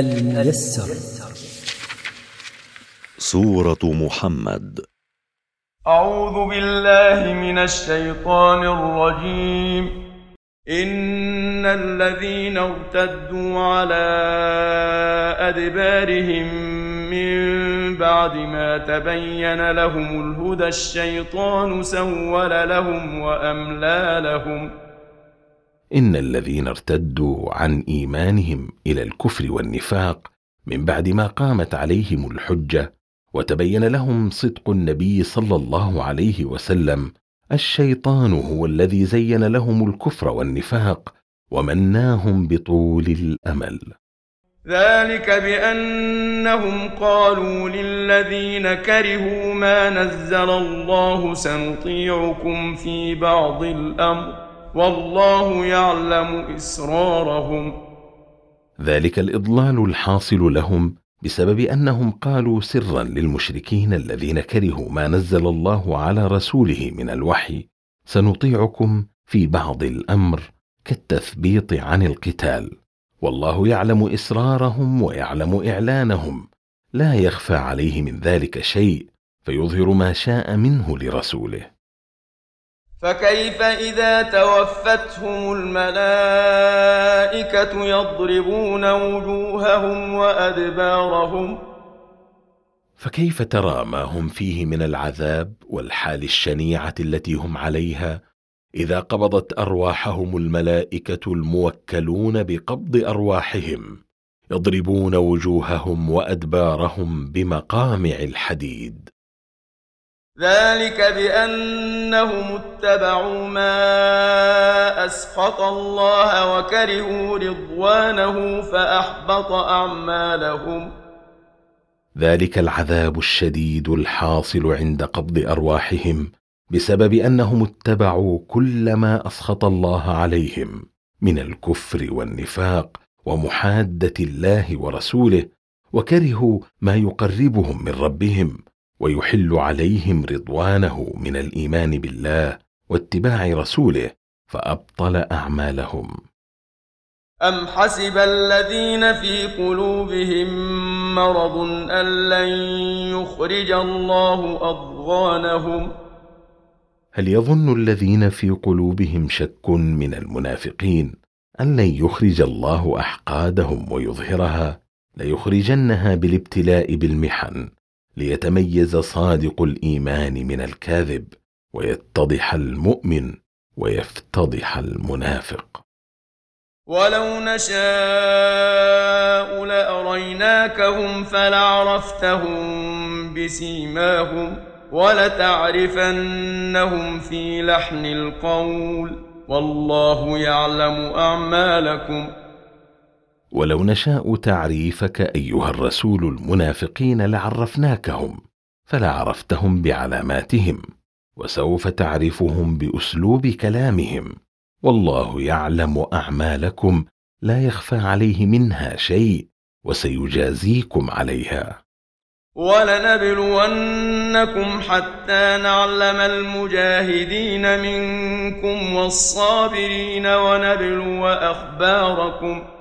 الميسر. سورة محمد. أعوذ بالله من الشيطان الرجيم. إن الذين ارتدوا على أدبارهم من بعد ما تبين لهم الهدى الشيطان سول لهم وأملى لهم. إن الذين ارتدوا عن إيمانهم إلى الكفر والنفاق من بعد ما قامت عليهم الحجة وتبين لهم صدق النبي صلى الله عليه وسلم الشيطان هو الذي زين لهم الكفر والنفاق ومناهم بطول الأمل. ذلك بأنهم قالوا للذين كرهوا ما نزل الله سنطيعكم في بعض الأمر والله يعلم إسرارهم. ذلك الإضلال الحاصل لهم بسبب أنهم قالوا سرا للمشركين الذين كرهوا ما نزل الله على رسوله من الوحي سنطيعكم في بعض الأمر كالتثبيط عن القتال. والله يعلم إسرارهم ويعلم إعلانهم. لا يخفى عليه من ذلك شيء فيظهر ما شاء منه لرسوله. فكيف إذا توفتهم الملائكة يضربون وجوههم وأدبارهم؟ فكيف ترى ما هم فيه من العذاب والحال الشنيعة التي هم عليها إذا قبضت أرواحهم الملائكة الموكلون بقبض أرواحهم يضربون وجوههم وأدبارهم بمقامع الحديد؟ ذلك بأنهم اتبعوا ما أسخط الله وكرهوا رضوانه فأحبط أعمالهم. ذلك العذاب الشديد الحاصل عند قبض أرواحهم بسبب أنهم اتبعوا كل ما أسخط الله عليهم من الكفر والنفاق ومحادة الله ورسوله وكرهوا ما يقربهم من ربهم ويحل عليهم رضوانه من الإيمان بالله واتباع رسوله فأبطل أعمالهم. ام حسب الذين في قلوبهم مرض ان لن يخرج الله اضغانهم؟ هل يظن الذين في قلوبهم شك من المنافقين أن لن يخرج الله أحقادهم ويظهرها؟ ليخرجنها بالابتلاء بالمحن. ليتميز صادق الإيمان من الكاذب ويتضح المؤمن ويفتضح المنافق. ولو نشاء لاريناكهم فلعرفتهم بسيماهم ولتعرفنهم في لحن القول والله يعلم اعمالكم ولو نشاء تعريفك أيها الرسول المنافقين لعرفناكهم فلعرفتهم بعلاماتهم وسوف تعرفهم بأسلوب كلامهم. والله يعلم أعمالكم لا يخفى عليه منها شيء وسيجازيكم عليها. ولنبلونكم حتى نعلم المجاهدين منكم والصابرين ونبلو أخباركم.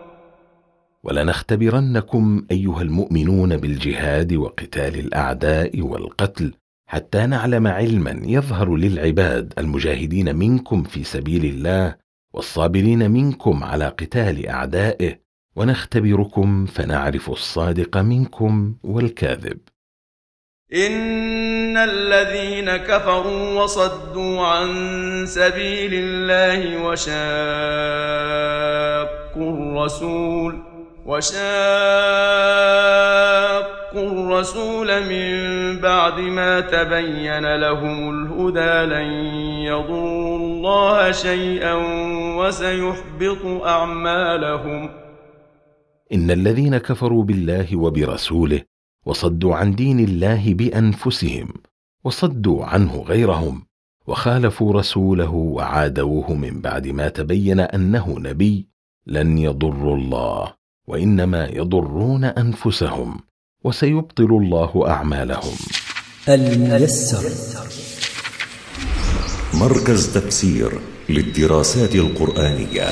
ولنختبرنكم أيها المؤمنون بالجهاد وقتال الأعداء والقتل حتى نعلم علما يظهر للعباد المجاهدين منكم في سبيل الله والصابرين منكم على قتال أعدائه ونختبركم فنعرف الصادق منكم والكاذب. إن الذين كفروا وصدوا عن سبيل الله وشاقوا الرسول وشاقوا الرسول من بعد ما تبين لهم الهدى لن يضروا الله شيئا وسيحبط أعمالهم. إن الذين كفروا بالله وبرسوله وصدوا عن دين الله بأنفسهم وصدوا عنه غيرهم وخالفوا رسوله وعادوه من بعد ما تبين أنه نبي لن يضروا الله. وإنما يضرون أنفسهم وسيبطل الله أعمالهم. الميسر. مركز تفسير للدراسات القرآنية.